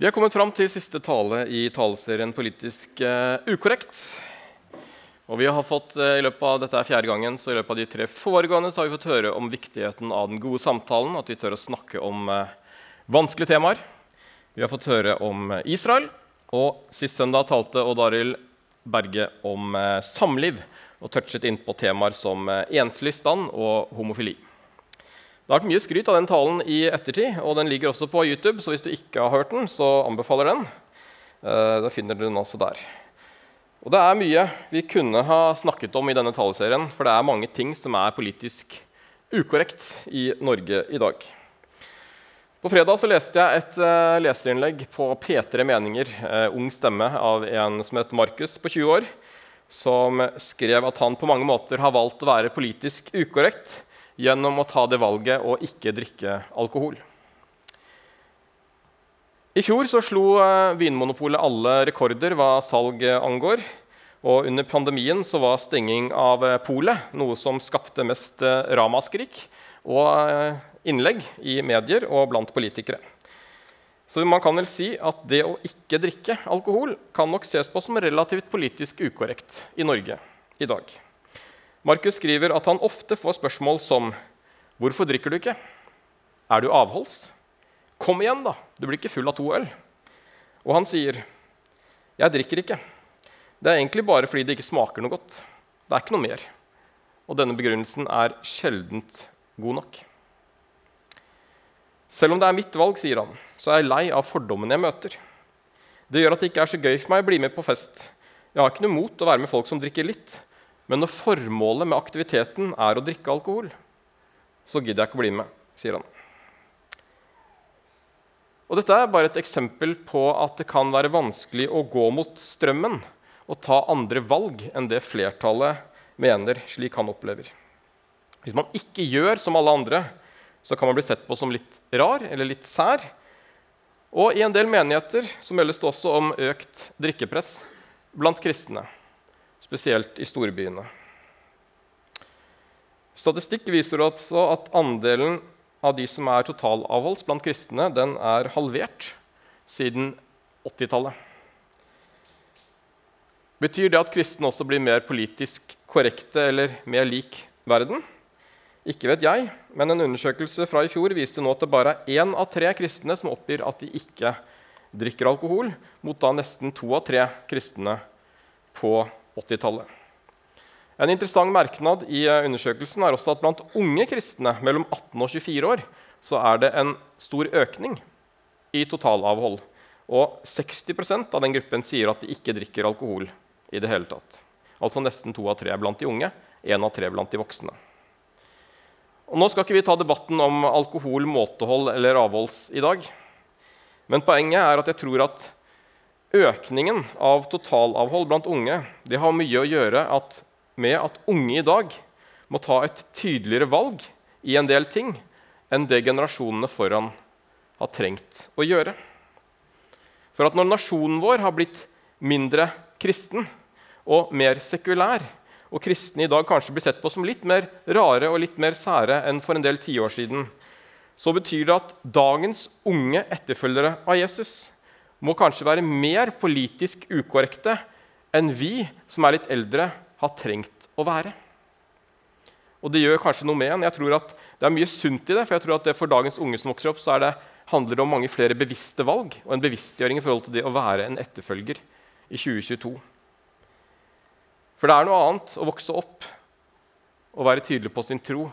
Vi har kommet fram til siste tale i taleserien Politisk uh, ukorrekt. Og vi har fått, uh, i løpet av, Dette er fjerde gangen, så i løpet av de tre foregående så har vi fått høre om viktigheten av den gode samtalen, at vi tør å snakke om uh, vanskelige temaer. Vi har fått høre om Israel, og sist søndag talte Odd Arild Berge om samliv og touchet inn på temaer som enslig stand og homofili. Det har vært mye skryt av den talen i ettertid, og den ligger også på YouTube. Så hvis du ikke har hørt den, så anbefaler den. Uh, da finner du den altså der. Og Det er mye vi kunne ha snakket om i denne taleserien, for det er mange ting som er politisk ukorrekt i Norge i dag. På fredag så leste jeg et uh, leserinnlegg på P3 Meninger, uh, ung stemme, av en som het Markus på 20 år, som skrev at han på mange måter har valgt å være politisk ukorrekt gjennom å ta det valget å ikke drikke alkohol. I fjor så slo eh, Vinmonopolet alle rekorder hva salg angår. Og under pandemien så var stenging av eh, polet noe som skapte mest eh, ramaskrik og innlegg i medier og blant politikere. Så man kan vel si at det å ikke drikke alkohol kan nok ses på som relativt politisk ukorrekt i Norge i dag. Markus skriver at han ofte får spørsmål som 'Hvorfor drikker du ikke?' 'Er du avholds?' 'Kom igjen, da! Du blir ikke full av to øl.' Og han sier, 'Jeg drikker ikke. Det er egentlig bare fordi det ikke smaker noe godt. Det er ikke noe mer.' Og denne begrunnelsen er sjeldent god nok. Selv om det er mitt valg, sier han, så er jeg lei av fordommene jeg møter. Det gjør at det ikke er så gøy for meg å bli med på fest. Jeg har ikke noe mot å være med folk som drikker litt, men når formålet med aktiviteten er å drikke alkohol, så gidder jeg ikke å bli med, sier han. Og Dette er bare et eksempel på at det kan være vanskelig å gå mot strømmen og ta andre valg enn det flertallet mener, slik han opplever. Hvis man ikke gjør som alle andre, så kan man bli sett på som litt rar eller litt sær. Og i en del menigheter så meldes det også om økt drikkepress blant kristne spesielt i storbyene. Statistikk viser altså at andelen av de som er totalavholds blant kristne, den er halvert siden 80-tallet. Betyr det at kristne også blir mer politisk korrekte eller mer lik verden? Ikke vet jeg, men en undersøkelse fra i fjor viste nå at det bare er én av tre kristne som oppgir at de ikke drikker alkohol, mot da nesten to av tre kristne på 80-tallet. En interessant merknad i eh, undersøkelsen er også at blant unge kristne mellom 18 og 24 år så er det en stor økning i totalavhold. Og 60% av den gruppen sier at de ikke drikker alkohol i det hele tatt. Altså nesten to av tre blant de unge, én av tre blant de voksne. Og nå skal ikke vi ta debatten om alkohol, måtehold eller avholds i dag. Men poenget er at jeg tror at Økningen av totalavhold blant unge det har mye å gjøre at, med at unge i dag må ta et tydeligere valg i en del ting enn det generasjonene foran har trengt å gjøre. For at når nasjonen vår har blitt mindre kristen og mer sekulær, og kristne i dag kanskje blir sett på som litt mer rare og litt mer sære enn for en del tiår siden, så betyr det at dagens unge etterfølgere av Jesus må kanskje være mer politisk ukorrekte enn vi som er litt eldre, har trengt å være. Og det gjør kanskje noe med en. Jeg tror at Det er mye sunt i det. For jeg tror at det for dagens unge som vokser opp, så det, handler det om mange flere bevisste valg og en bevisstgjøring i forhold til det å være en etterfølger i 2022. For det er noe annet å vokse opp og være tydelig på sin tro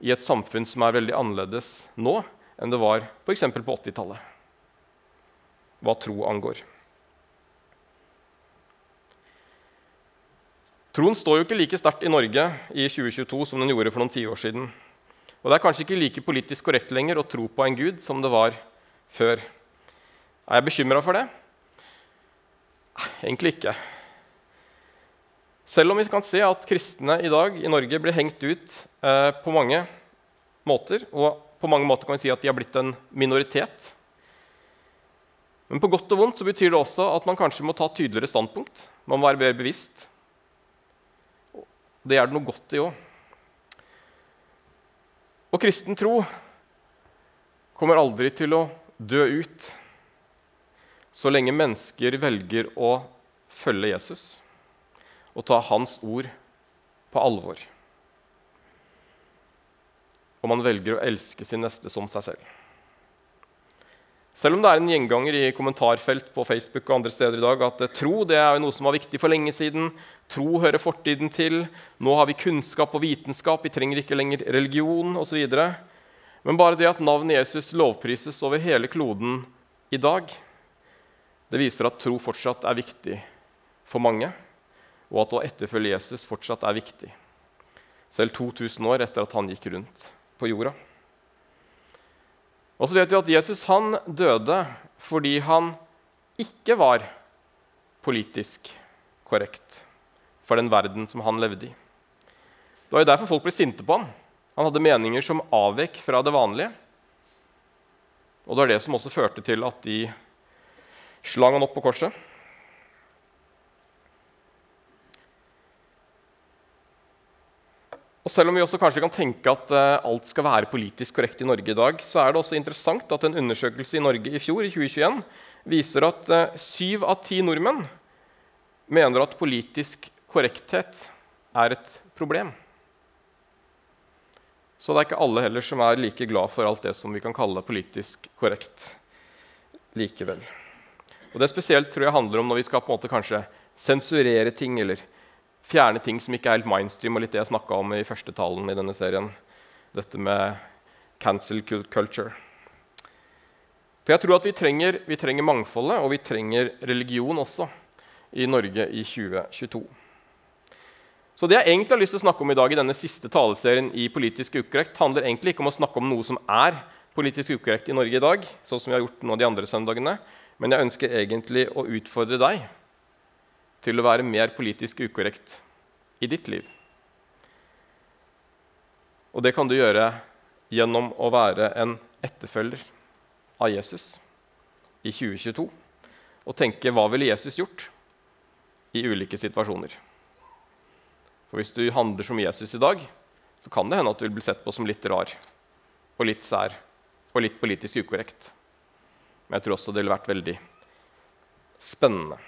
i et samfunn som er veldig annerledes nå enn det var f.eks. på 80-tallet hva tro angår. Troen står jo ikke like sterkt i Norge i 2022 som den gjorde for noen tiår siden. Og det er kanskje ikke like politisk korrekt lenger å tro på en gud som det var før. Er jeg bekymra for det? Egentlig ikke. Selv om vi kan se at kristne i dag i Norge blir hengt ut eh, på mange måter, og på mange måter kan vi si at de har blitt en minoritet men på godt og vondt så betyr det også at man kanskje må ta tydeligere standpunkt. Man må være mer bevisst. Det er det noe godt i òg. Og kristen tro kommer aldri til å dø ut. så lenge mennesker velger å følge Jesus og ta hans ord på alvor. Og man velger å elske sin neste som seg selv. Selv om det er en gjenganger i kommentarfelt på Facebook og andre steder i dag at eh, tro det er noe som var viktig for lenge siden, tro hører fortiden til, nå har vi kunnskap og vitenskap, vi trenger ikke lenger religion osv. Men bare det at navnet Jesus lovprises over hele kloden i dag, det viser at tro fortsatt er viktig for mange, og at å etterfølge Jesus fortsatt er viktig, selv 2000 år etter at han gikk rundt på jorda. Og så vet vi at Jesus han døde fordi han ikke var politisk korrekt for den verden som han levde i. Det var jo derfor folk ble sinte på han. Han hadde meninger som avvek fra det vanlige. Og det var det som også førte til at de slang han opp på korset. Og Selv om vi også kanskje kan tenke at uh, alt skal være politisk korrekt i Norge i dag, så er det også interessant at en undersøkelse i Norge i fjor, i 2021, viser at uh, syv av ti nordmenn mener at politisk korrekthet er et problem. Så det er ikke alle heller som er like glad for alt det som vi kan kalle politisk korrekt likevel. Og Det spesielt tror jeg handler om når vi skal på en måte kanskje sensurere ting eller fjerne ting som ikke er helt mainstream, og litt det jeg snakka om i første talen i denne serien. Dette med cancel culture. For jeg tror at vi trenger, vi trenger mangfoldet, og vi trenger religion også i Norge i 2022. Så det jeg egentlig har lyst til å snakke om i dag i denne siste taleserien i Politisk ukorrekt, handler egentlig ikke om å snakke om noe som er politisk ukorrekt i Norge i dag, sånn som vi har gjort nå de andre søndagene, men jeg ønsker egentlig å utfordre deg til å være mer politisk ukorrekt i ditt liv. Og det kan du gjøre gjennom å være en etterfølger av Jesus i 2022 og tenke hva ville Jesus gjort i ulike situasjoner. For hvis du handler som Jesus i dag, så kan det hende at du vil bli sett på som litt rar og litt sær og litt politisk ukorrekt. Men jeg tror også det ville vært veldig spennende.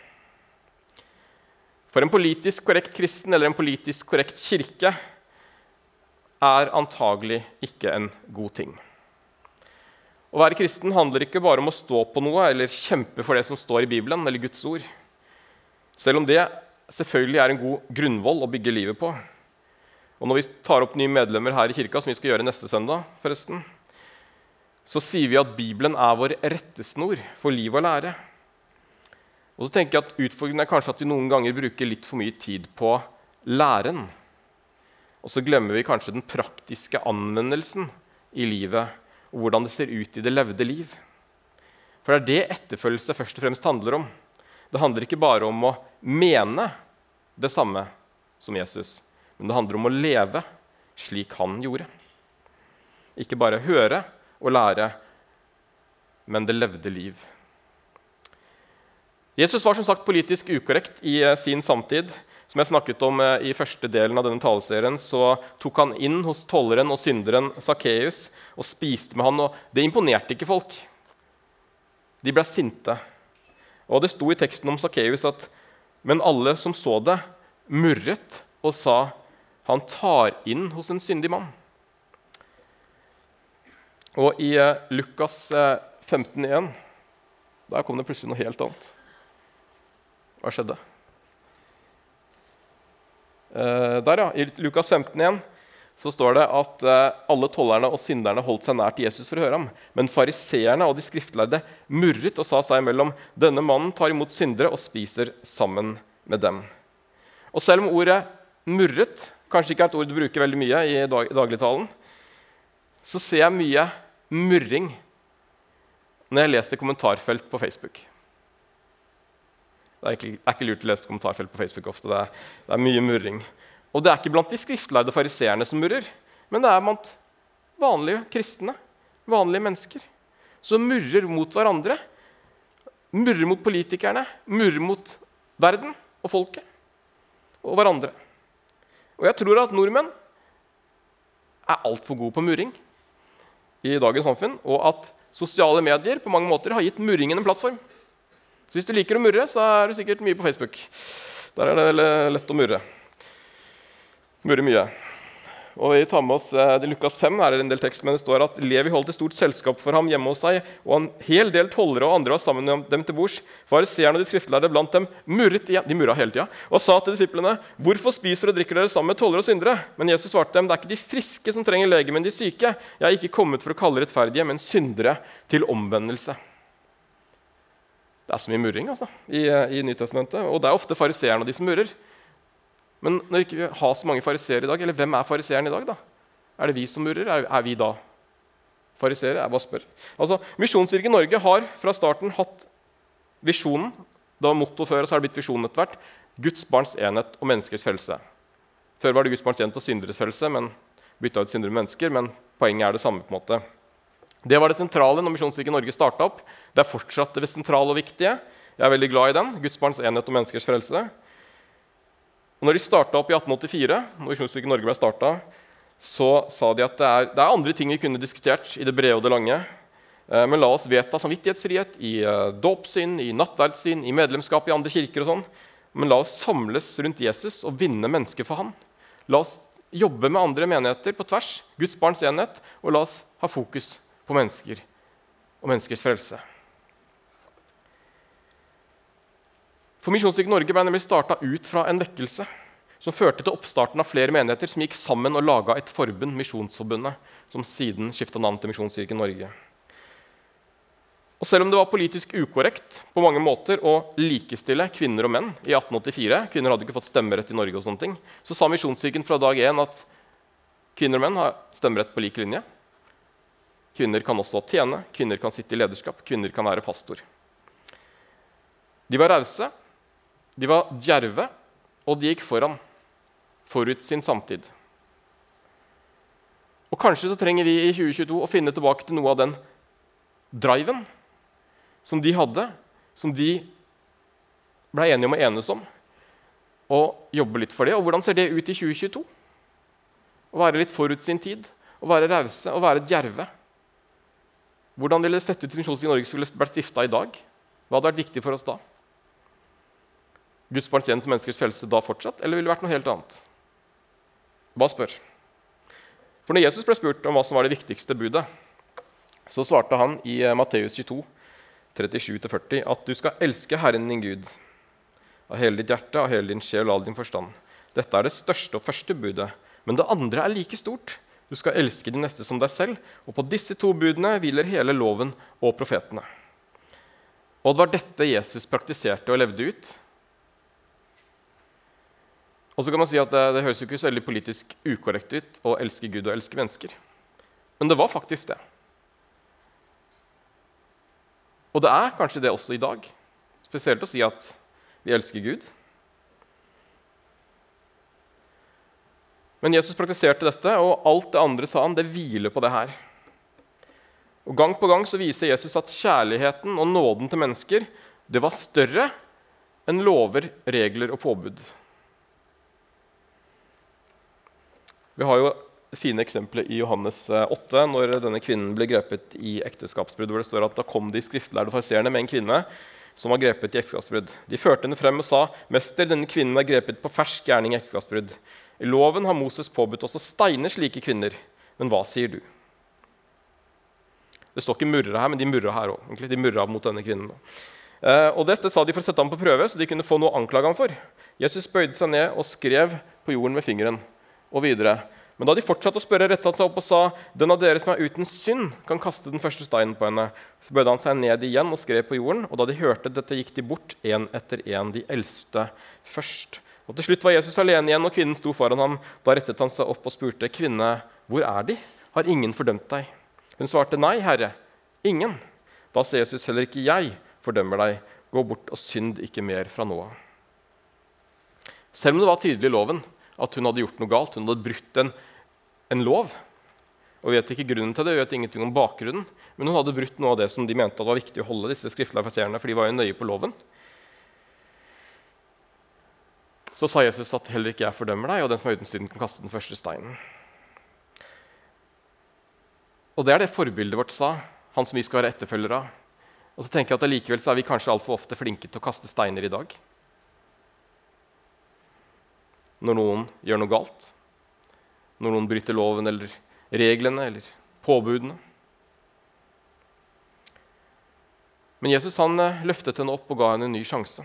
For en politisk korrekt kristen eller en politisk korrekt kirke er antagelig ikke en god ting. Å være kristen handler ikke bare om å stå på noe eller kjempe for det som står i Bibelen eller Guds ord. Selv om det selvfølgelig er en god grunnvoll å bygge livet på. Og Når vi tar opp nye medlemmer her i kirka, som vi skal gjøre neste søndag, forresten, så sier vi at Bibelen er vår rettesnor for liv og lære. Og så tenker jeg at Utfordringen er kanskje at vi noen ganger bruker litt for mye tid på læren. Og så glemmer vi kanskje den praktiske anvendelsen i livet og hvordan det ser ut i det levde liv. For det er det etterfølgelse først og fremst handler om. Det handler ikke bare om å mene det samme som Jesus, men det handler om å leve slik han gjorde. Ikke bare høre og lære, men det levde liv. Jesus var som sagt politisk ukorrekt i eh, sin samtid. Som jeg snakket om eh, i første delen av denne taleserien, så tok han inn hos tolleren og synderen Sakkeus og spiste med han. og Det imponerte ikke folk. De ble sinte. Og Det sto i teksten om Sakkeus at men alle som så det, murret og sa han tar inn hos en syndig mann. Og i eh, Lukas 15,1 der kom det plutselig noe helt annet. Hva skjedde? Uh, der, ja. I Lukas 15 igjen så står det at uh, alle tollerne og synderne holdt seg nær til Jesus for å høre ham. Men fariseerne og de skriftlærde murret og sa seg imellom denne mannen tar imot syndere og spiser sammen med dem. Og selv om ordet 'murret' kanskje ikke er et ord du bruker veldig mye i, dag, dagligtalen, så ser jeg mye murring når jeg leser kommentarfelt på Facebook. Det er, ikke, er ikke lurt å lese kommentarfelt på Facebook ofte. Det er, det er, mye murring. Og det er ikke blant de skriftlærde fariseerne som murrer, men det er blant vanlige kristne, vanlige mennesker, som murrer mot hverandre. Murrer mot politikerne, murrer mot verden og folket og hverandre. Og jeg tror at nordmenn er altfor gode på murring i dagens samfunn, og at sosiale medier på mange måter har gitt murringen en plattform. Så hvis du liker å murre, så er du sikkert mye på Facebook. Der er det lett å murre. Murre mye. Og vi tar med oss eh, det Lukas 5 her er en del tekst, men det står at Levi holdt et stort selskap for ham hjemme hos seg, og en hel del tollere og andre var sammen med dem til bords. Fariseerne og de skriftlærde blant dem murret igjen, de murra hele tida, og sa til disiplene.: Hvorfor spiser og drikker dere sammen med tollere og syndere? Men Jesus svarte dem, det er ikke de friske som trenger lege, men de syke. Jeg er ikke kommet for å kalle rettferdige, men syndere til omvendelse. Det er så mye murring altså, i, i Nytestamentet, og det er ofte fariseerne og de som murrer. Men når vi ikke har så mange fariseere i dag, eller hvem er fariseeren i dag? da? Er det vi som murrer? Er, er vi da fariseere? Jeg bare spør. Altså, Misjonskirken Norge har fra starten hatt visjonen. Det var motto før, og så har det blitt visjonen etter hvert. Guds barns enhet og menneskers frelse. Før var det Guds barns enhet og synderes frelse, men bytta ut syndere med mennesker. Men poenget er det samme. på en måte. Det var det sentrale når Misjonskirken Norge starta opp. Det er fortsatt det sentrale og viktige. Jeg er veldig glad i den. Guds barns enhet og menneskers frelse. Og når de starta opp i 1884, når Visjonskirken Norge ble starta, så sa de at det er, det er, andre ting vi kunne diskutert i det brede og det lange. Eh, men la oss vedta samvittighetsfrihet i eh, dåpssyn, i nattverdssyn, i medlemskap i andre kirker. og sånn. Men la oss samles rundt Jesus og vinne mennesker for han. La oss jobbe med andre menigheter på tvers, Guds barns enhet, og la oss ha fokus på mennesker og menneskers frelse. For Misjonskirken Norge ble nemlig starta ut fra en vekkelse som førte til oppstarten av flere menigheter som gikk sammen og laga et forbund, Misjonsforbundet, som siden skifta navn til Misjonskirken Norge. Og Selv om det var politisk ukorrekt på mange måter å likestille kvinner og menn i 1884, kvinner hadde ikke fått stemmerett i Norge, og sånne ting, så sa Misjonskirken fra dag én at kvinner og menn har stemmerett på lik linje. Kvinner kan også tjene, kvinner kan sitte i lederskap, kvinner kan være pastor. De var rause, de var djerve, og de gikk foran, forut sin samtid. Og Kanskje så trenger vi i 2022 å finne tilbake til noe av den driven som de hadde, som de ble enige om å enes om, og jobbe litt for det. Og hvordan ser det ut i 2022? Å være litt forut sin tid, å være rause, å være djerve. Hvordan ville det sett ut hvis Misjonskirken Norge skulle vært stifta i dag? Hva hadde vært viktig for oss da? Guds barns menneskers frelse da fortsatt, eller ville det vært noe helt annet? Bare spør. For når Jesus ble spurt om hva som var det viktigste budet, så svarte han i eh, Matteus 22, 37-40, at du skal elske Herren din Gud av hele ditt hjerte, av hele din sjel og all din forstand. Dette er det største og første budet, men det andre er like stort. Du skal elske din neste som deg selv, og på disse to budene hviler hele loven og profetene. Og det var dette Jesus praktiserte og levde ut og så kan man si at det, det høres jo ikke så veldig politisk ukorrekt ut å elske Gud og elske mennesker. Men det var faktisk det. Og det er kanskje det også i dag. Spesielt å si at vi elsker Gud. Men Jesus praktiserte dette, og alt det andre sa han, det hviler på det her. Og Gang på gang så viser Jesus at kjærligheten og nåden til mennesker det var større enn lover, regler og påbud. Vi har jo fine eksempler i Johannes 8, eh, når denne kvinnen ble grepet i ekteskapsbrudd. hvor det står at Da kom de skriftlærde farserende med en kvinne som var grepet i ekteskapsbrudd. De førte henne frem og sa, 'Mester, denne kvinnen er grepet på fersk gjerning i ekteskapsbrudd.' 'I loven har Moses påbudt oss å steine slike kvinner.' Men hva sier du? Det står ikke 'murra' her, men de murra her òg. De murra mot denne kvinnen. Eh, og Dette sa de for å sette ham på prøve, så de kunne få noe å anklage ham for. Jesus bøyde seg ned og skrev på jorden med fingeren og videre. Men da de fortsatte å spørre, rettet han seg opp og sa, 'Den av dere som er uten synd, kan kaste den første steinen på henne.' Så bøyde han seg ned igjen og skrev på jorden, og da de hørte dette, gikk de bort én etter én, de eldste først. Og Til slutt var Jesus alene igjen, og kvinnen sto foran ham. Da rettet han seg opp og spurte, 'Kvinne, hvor er de? Har ingen fordømt deg?' Hun svarte, 'Nei, Herre, ingen.' Da sa Jesus, 'Heller ikke jeg fordømmer deg. Gå bort og synd ikke mer fra nå av.' Selv om det var tydelig i loven, at hun hadde gjort noe galt. Hun hadde brutt en, en lov. Og Vi vet ikke grunnen til det, vi vet ingenting om bakgrunnen. Men hun hadde brutt noe av det som de mente var viktig å holde disse skriftlige for de var jo nøye på loven. Så sa Jesus at heller ikke jeg fordømmer deg, og den som er uten synd, kan kaste den første steinen. Og det er det forbildet vårt sa, han som vi skal være etterfølgere av. Og så tenker jeg at allikevel er vi kanskje altfor ofte flinke til å kaste steiner i dag. Når noen gjør noe galt. Når noen bryter loven eller reglene eller påbudene. Men Jesus han eh, løftet henne opp og ga henne en ny sjanse.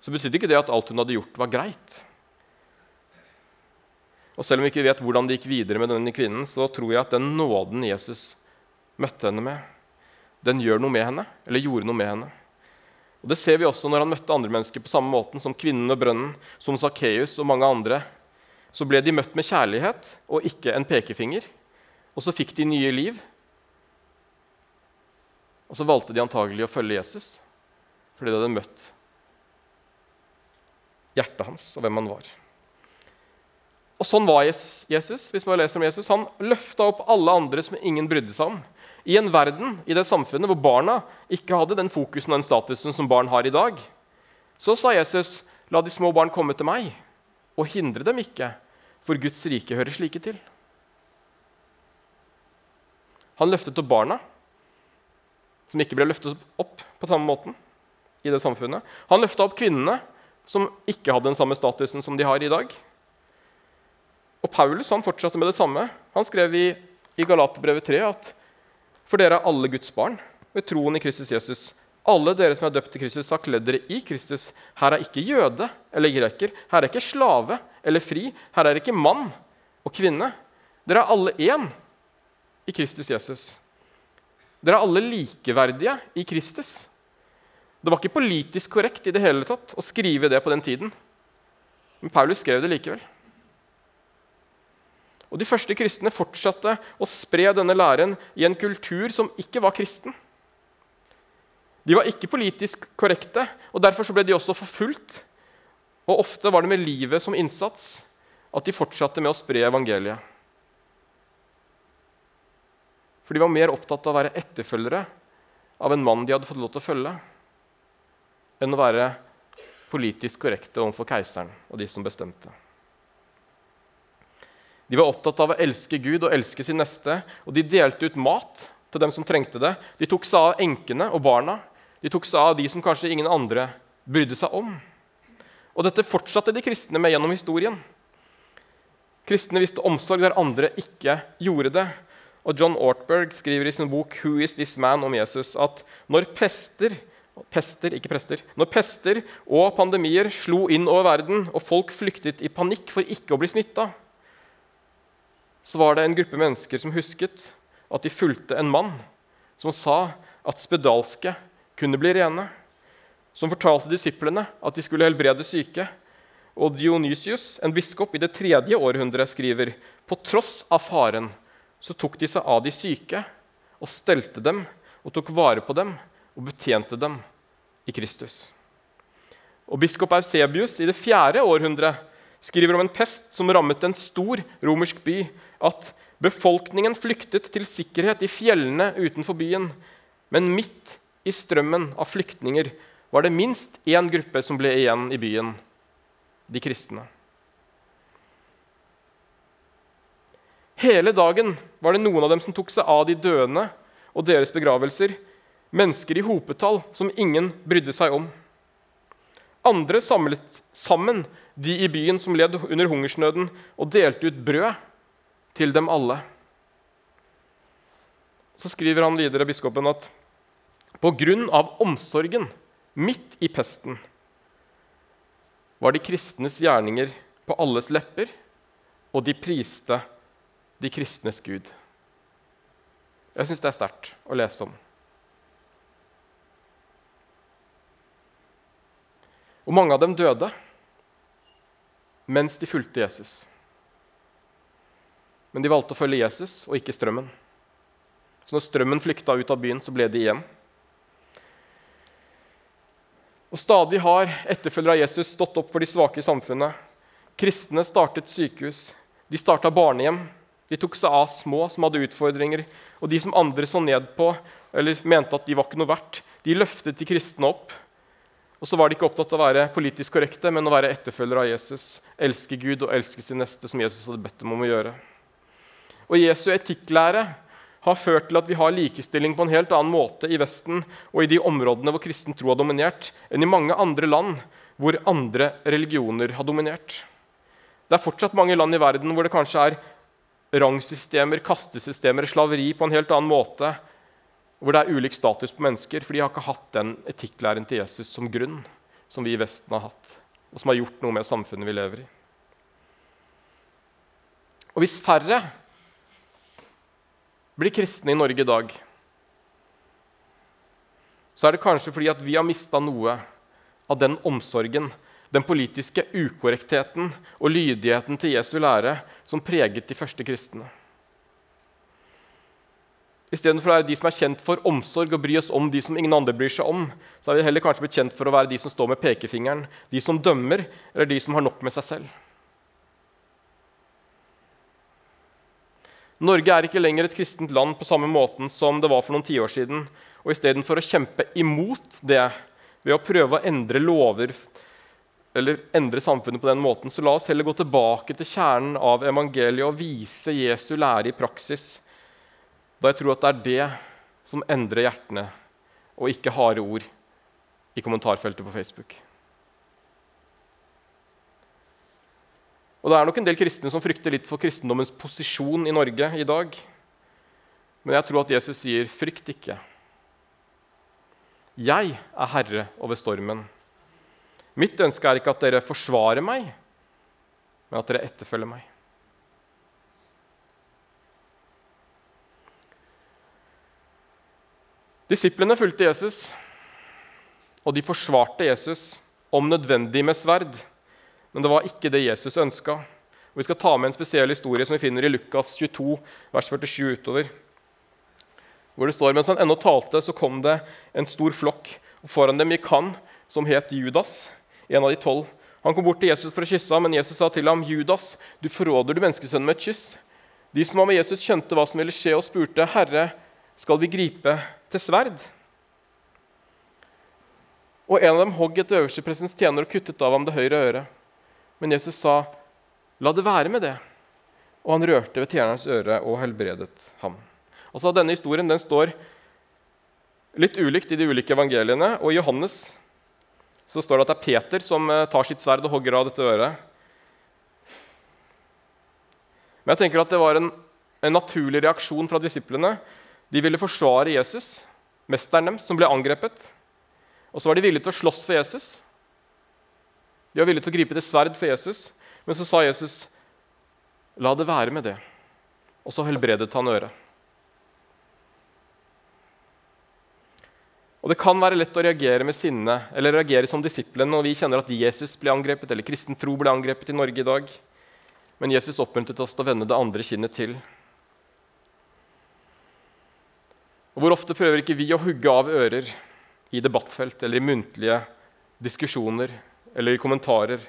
Så betydde ikke det at alt hun hadde gjort, var greit. Og Selv om vi ikke vet hvordan det gikk videre med denne kvinnen, så tror jeg at den nåden Jesus møtte henne med, den gjør noe med henne, eller gjorde noe med henne. Og Det ser vi også når han møtte andre mennesker på samme måten som kvinnen ved brønnen, som Sakkeus og mange andre. Så ble de møtt med kjærlighet og ikke en pekefinger. Og så fikk de nye liv. Og så valgte de antagelig å følge Jesus fordi de hadde møtt hjertet hans og hvem han var. Og Sånn var Jesus. hvis man leser om Jesus. Han løfta opp alle andre som ingen brydde seg om. I en verden, i det samfunnet hvor barna ikke hadde den fokusen og den statusen som barn har i dag, så sa Jesus, 'La de små barn komme til meg, og hindre dem ikke, for Guds rike hører slike til.' Han løftet opp barna, som ikke ble løftet opp på samme måten i det samfunnet. Han løfta opp kvinnene, som ikke hadde den samme statusen som de har i dag. Og Paulus han fortsatte med det samme. Han skrev i, i Galaterbrevet 3 at for dere er alle Guds barn ved troen i Kristus Jesus. Alle dere som er døpt til Kristus, har kledd dere i Kristus. Her er ikke jøde eller greker. Her er ikke slave eller fri. Her er ikke mann og kvinne. Dere er alle én i Kristus Jesus. Dere er alle likeverdige i Kristus. Det var ikke politisk korrekt i det hele tatt å skrive det på den tiden. Men Paulus skrev det likevel. Og De første kristne fortsatte å spre denne læren i en kultur som ikke var kristen. De var ikke politisk korrekte, og derfor ble de også forfulgt. Og ofte var det med livet som innsats at de fortsatte med å spre evangeliet. For de var mer opptatt av å være etterfølgere av en mann de hadde fått lov til å følge, enn å være politisk korrekte overfor keiseren og de som bestemte. De var opptatt av å elske Gud og elske sin neste, og de delte ut mat til dem som trengte det. De tok seg av enkene og barna. De tok seg av de som kanskje ingen andre brydde seg om. Og dette fortsatte de kristne med gjennom historien. Kristne viste omsorg der andre ikke gjorde det. Og John Ortberg skriver i sin bok 'Who is this man?' om Jesus at når pester Pester, ikke prester. Når pester og pandemier slo inn over verden, og folk flyktet i panikk for ikke å bli smitta, så var det en gruppe mennesker som husket at de fulgte en mann som sa at spedalske kunne bli rene. Som fortalte disiplene at de skulle helbrede syke. Og Dionysius, en biskop i det tredje århundret, skriver på tross av faren så tok de seg av de syke og stelte dem og tok vare på dem og betjente dem i Kristus. Og Biskop Eusebius i det fjerde århundret skriver om en pest som rammet en stor romersk by, at befolkningen flyktet til sikkerhet i fjellene utenfor byen. Men midt i strømmen av flyktninger var det minst én gruppe som ble igjen i byen de kristne. Hele dagen var det noen av dem som tok seg av de døende og deres begravelser. Mennesker i hopetall som ingen brydde seg om. Andre samlet sammen de i byen som led under hungersnøden, og delte ut brød til dem alle. Så skriver han videre, biskopen, at på grunn av omsorgen midt i pesten var de kristnes gjerninger på alles lepper, og de priste de kristnes Gud. Jeg syns det er sterkt å lese om. Og mange av dem døde mens de fulgte Jesus. Men de valgte å følge Jesus og ikke strømmen. Så når strømmen flykta ut av byen, så ble de igjen. Og Stadig har etterfølgere av Jesus stått opp for de svake i samfunnet. Kristne startet sykehus, de starta barnehjem. De tok seg av små som hadde utfordringer. Og de som andre så ned på eller mente at de var ikke noe verdt, de løftet de kristne opp og så var de ikke opptatt av å være politisk korrekte, men å være etterfølgere av Jesus. Elske Gud og elske sin neste, som Jesus hadde bedt dem om å gjøre. Og Jesu etikklære har ført til at vi har likestilling på en helt annen måte i Vesten og i de områdene hvor kristen tro har dominert, enn i mange andre land hvor andre religioner har dominert. Det er fortsatt mange land i verden hvor det kanskje er rangsystemer, kastesystemer, slaveri på en helt annen måte, hvor det er ulik status på mennesker, for de har ikke hatt den etikklæren til Jesus som grunn, som vi i Vesten har hatt, og som har gjort noe med samfunnet vi lever i. Og hvis færre blir kristne i Norge i dag, så er det kanskje fordi at vi har mista noe av den omsorgen, den politiske ukorrektheten og lydigheten til Jesu lære som preget de første kristne. Istedenfor å være de som er kjent for omsorg og bry oss om de som ingen andre bryr seg om, så er vi heller kanskje blitt kjent for å være de som står med pekefingeren, de som dømmer, eller de som har nok med seg selv. Norge er ikke lenger et kristent land på samme måten som det var for noen tiår siden. Og istedenfor å kjempe imot det ved å prøve å endre lover eller endre samfunnet på den måten, så la oss heller gå tilbake til kjernen av evangeliet og vise Jesu lære i praksis. Da jeg tror at det er det som endrer hjertene, og ikke harde ord i kommentarfeltet på Facebook. Og Det er nok en del kristne som frykter litt for kristendommens posisjon i Norge i dag. Men jeg tror at Jesus sier, 'Frykt ikke'. Jeg er herre over stormen. Mitt ønske er ikke at dere forsvarer meg, men at dere etterfølger meg. Disiplene fulgte Jesus, og de forsvarte Jesus, om nødvendig med sverd. Men det var ikke det Jesus ønska. Vi skal ta med en spesiell historie som vi finner i Lukas 22, vers 47 utover. Hvor det står mens han ennå talte, så kom det en stor flokk. og Foran dem gikk han som het Judas, en av de tolv. Han kom bort til Jesus for å kysse ham, men Jesus sa til ham, 'Judas, du forråder du menneskesønnen med et kyss.' De som var med Jesus, skjønte hva som ville skje, og spurte, 'Herre, skal vi gripe til sverd?' Og en av dem hogg et øversteprestens tjener og kuttet av ham det høyre øret. Men Jesus sa, 'La det være med det.' Og han rørte ved tjenerens øre og helbredet ham. Altså Denne historien den står litt ulikt i de ulike evangeliene. og I Johannes så står det at det er Peter som eh, tar sitt sverd og hogger av dette øret. Men jeg tenker at det var en, en naturlig reaksjon fra disiplene. De ville forsvare Jesus, mesteren deres, som ble angrepet. Og så var de villige til å slåss for Jesus. De var villige til å gripe til sverd for Jesus, men så sa Jesus, 'La det være med det.' Og så helbredet han øret. Og Det kan være lett å reagere med sinne eller reagere som disiplene når vi kjenner at Jesus ble angrepet, eller kristen tro ble angrepet i Norge i dag. Men Jesus oppmuntret oss til å vende det andre kinnet til. Og Hvor ofte prøver ikke vi å hugge av ører i debattfelt eller i muntlige diskusjoner eller i kommentarer.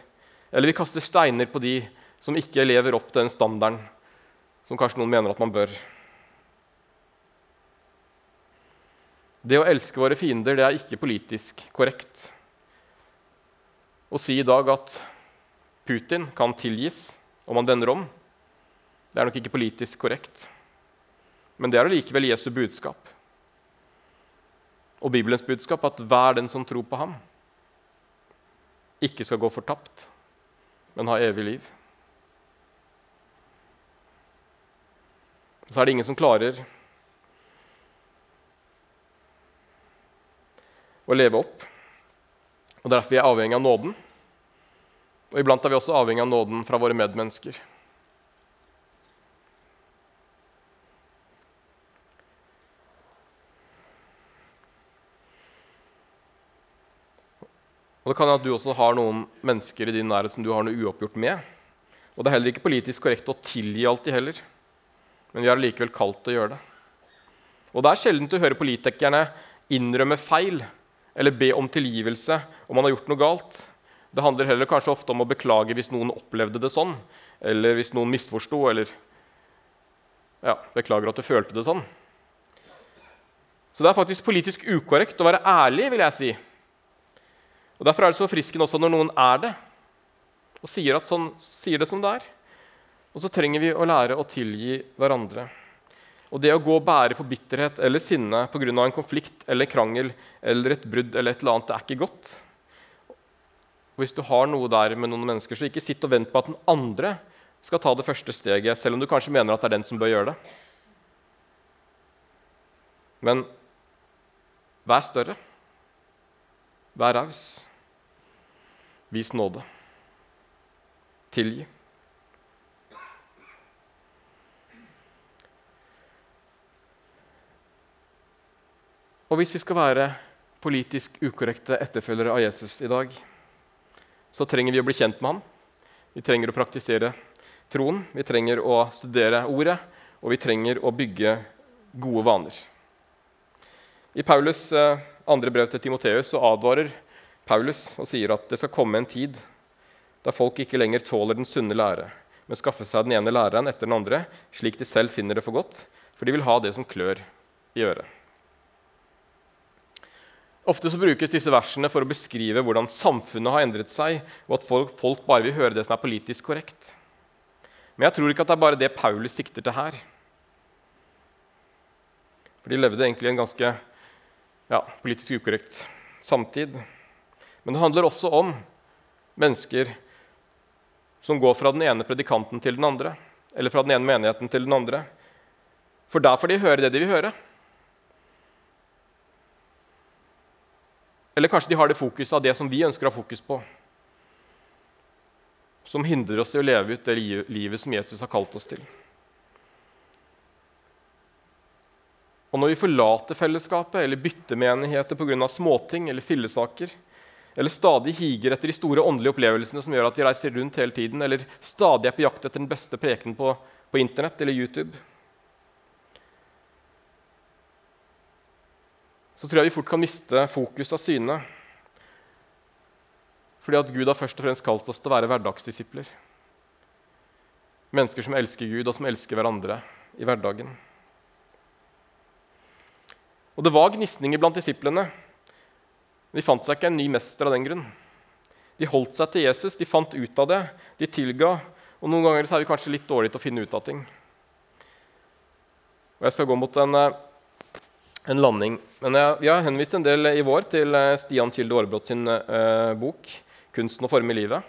Eller vi kaster steiner på de som ikke lever opp til den standarden som kanskje noen mener at man bør. Det å elske våre fiender det er ikke politisk korrekt. Å si i dag at Putin kan tilgis om han vender om, det er nok ikke politisk korrekt. Men det er allikevel Jesu budskap. Og Bibelens budskap at hver den som tror på ham, ikke skal gå fortapt, men ha evig liv. Så er det ingen som klarer å leve opp. Og Derfor er vi avhengig av nåden. Og iblant er vi også avhengig av nåden fra våre medmennesker. Og det kan hende at du også har noen mennesker i din nærhet som du har noe uoppgjort med. Og det er heller ikke politisk korrekt å tilgi alltid heller. Men vi er likevel kalt til å gjøre det. Og det er sjelden du hører politikerne innrømme feil eller be om tilgivelse om man har gjort noe galt. Det handler heller kanskje ofte om å beklage hvis noen opplevde det sånn, eller hvis noen misforsto, eller ja, beklager at du følte det sånn. Så det er faktisk politisk ukorrekt å være ærlig, vil jeg si, og Derfor er det så frisken også når noen er det, og sier, sånn, sier, det som det er. Og så trenger vi å lære å tilgi hverandre. Og det å gå og bære på bitterhet eller sinne pga. en konflikt eller krangel eller et brudd eller et eller annet, det er ikke godt. Og hvis du har noe der med noen mennesker, så ikke sitt og vent på at den andre skal ta det første steget, selv om du kanskje mener at det er den som bør gjøre det. Men vær større. Vær raus. Vis nåde. Tilgi. Og hvis vi skal være politisk ukorrekte etterfølgere av Jesus i dag, så trenger vi å bli kjent med ham. Vi trenger å praktisere troen, vi trenger å studere ordet, og vi trenger å bygge gode vaner. I Paulus' eh, andre brev til Timoteus advarer Paulus og sier at det skal komme en tid da folk ikke lenger tåler den sunne lære, men skaffer seg den ene læreren etter den andre, slik de selv finner det for godt, for de vil ha det som klør i øret. Ofte så brukes disse versene for å beskrive hvordan samfunnet har endret seg, og at folk, bare vil høre det som er politisk korrekt. Men jeg tror ikke at det er bare det Paulus sikter til her. For de levde egentlig i en ganske ja, politisk ukorrekt samtid. Men det handler også om mennesker som går fra den ene predikanten til den andre, eller fra den ene menigheten til den andre. For der får de høre det de vil høre. Eller kanskje de har det fokuset av det som vi ønsker å ha fokus på. Som hindrer oss i å leve ut det livet som Jesus har kalt oss til. Og når vi forlater fellesskapet eller bytter menigheter pga. småting eller fillesaker, eller stadig higer etter de store åndelige opplevelsene som gjør at vi reiser rundt hele tiden, eller stadig er på jakt etter den beste prekenen på, på Internett eller YouTube, så tror jeg vi fort kan miste fokus av syne. Fordi at Gud har først og fremst kalt oss til å være hverdagsdisipler. Mennesker som elsker Gud, og som elsker hverandre i hverdagen. Og Det var gnisninger blant disiplene. Men de fant seg ikke en ny mester av den grunn. De holdt seg til Jesus, de fant ut av det, de tilga. Og noen ganger er vi kanskje litt dårlige til å finne ut av ting. Og Jeg skal gå mot en eh, en landing. Men jeg, Vi har henvist en del i vår til eh, Stian Kilde Aarbrot sin uh, bok 'Kunsten å forme livet'.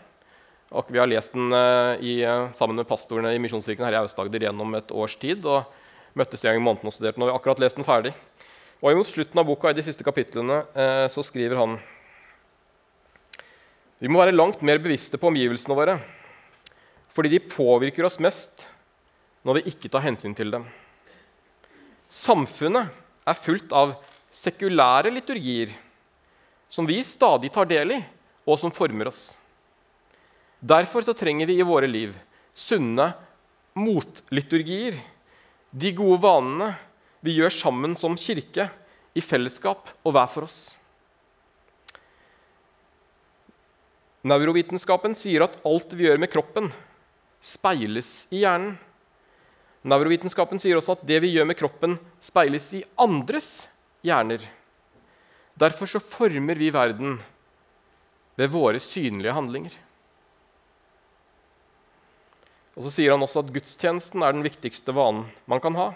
Og Vi har lest den uh, i, sammen med pastorene i Misjonskirken her i Aust-Agder gjennom et års tid. og møttes en gang i måneden og studerte den. Og vi har akkurat lest den ferdig. Og imot slutten av boka i de siste kapitlene uh, så skriver han vi må være langt mer bevisste på omgivelsene våre, fordi de påvirker oss mest når vi ikke tar hensyn til dem. Samfunnet er fullt av sekulære liturgier som vi stadig tar del i, og som former oss. Derfor så trenger vi i våre liv sunne motliturgier, de gode vanene vi gjør sammen som kirke, i fellesskap og hver for oss. Neurovitenskapen sier at alt vi gjør med kroppen, speiles i hjernen. Neurovitenskapen sier også at det vi gjør med kroppen, speiles i andres hjerner. Derfor så former vi verden ved våre synlige handlinger. Og Så sier han også at gudstjenesten er den viktigste vanen man kan ha.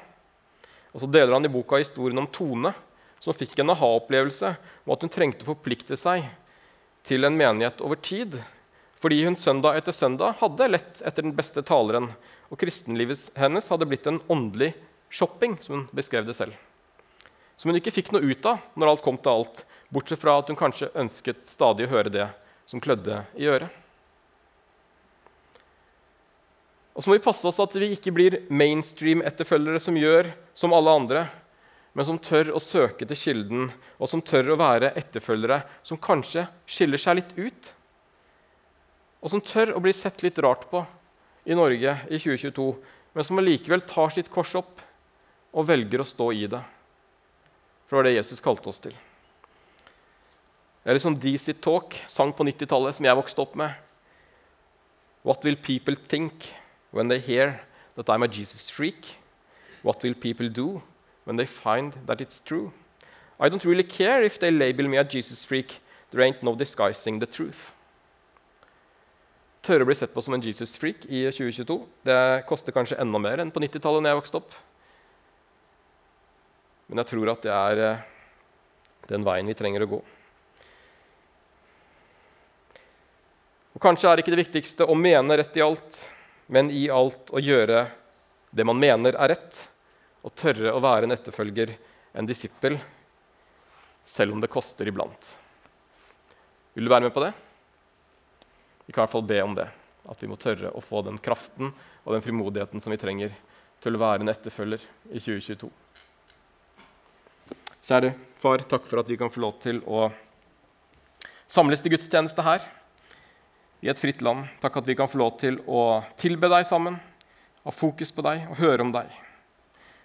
Og Så deler han i boka historien om Tone, som fikk en aha-opplevelse om at hun trengte å forplikte seg til en menighet over tid fordi hun søndag etter søndag hadde lett etter den beste taleren, og kristenlivet hennes hadde blitt en åndelig shopping, som hun beskrev det selv. Som hun ikke fikk noe ut av når alt kom til alt, bortsett fra at hun kanskje ønsket stadig å høre det som klødde i øret. Og så må vi passe oss at vi ikke blir mainstream-etterfølgere som gjør som alle andre, men som tør å søke til kilden, og som tør å være etterfølgere som kanskje skiller seg litt ut og som tør å bli sett litt rart på i Norge i 2022, men som allikevel tar sitt kors opp og velger å stå i det. For det var det Jesus kalte oss til. Det er litt sånn DC Talk, sang på 90-tallet, som jeg vokste opp med. What will people think when they hear that I'm a Jesus freak? What will people do when they find that it's true? I don't really care if they label me a Jesus freak. There ain't no disguising the truth tørre å bli sett på som en Jesus-freak i 2022. Det koster kanskje enda mer enn på 90-tallet. når jeg vokste opp. Men jeg tror at det er eh, den veien vi trenger å gå. Og Kanskje er ikke det viktigste å mene rett i alt, men i alt å gjøre det man mener er rett, og tørre å være en etterfølger, en disippel, selv om det koster iblant. Vil du være med på det? Vi kan i hvert fall be om det. At vi må tørre å få den kraften og den frimodigheten som vi trenger til å være en etterfølger i 2022. Kjære far, takk for at vi kan få lov til å samles til gudstjeneste her i et fritt land. Takk at vi kan få lov til å tilbe deg sammen, ha fokus på deg og høre om deg.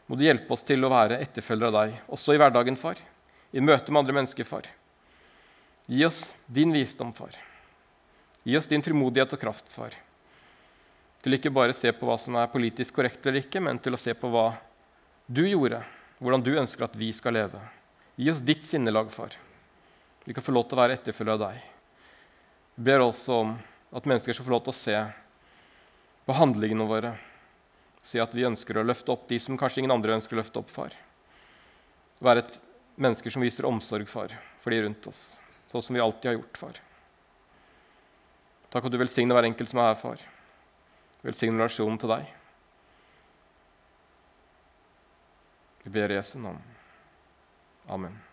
Må du hjelpe oss til å være etterfølgere av deg, også i hverdagen, far. I møte med andre mennesker, far. Gi oss din visdom, far. Gi oss din frimodighet og kraft, far. Til ikke bare se på hva som er politisk korrekt eller ikke, men til å se på hva du gjorde, hvordan du ønsker at vi skal leve. Gi oss ditt sinnelag, far. Vi kan få lov til å være etterfølgere av deg. Ber også om at mennesker skal få lov til å se på handlingene våre. Si at vi ønsker å løfte opp de som kanskje ingen andre ønsker å løfte opp, far. Være et mennesker som viser omsorg, far, for de rundt oss. Sånn som vi alltid har gjort, far. Takk at du velsigner hver enkelt som er her, far. Velsign relasjonen til deg. Vi ber Jesu navn. Amen.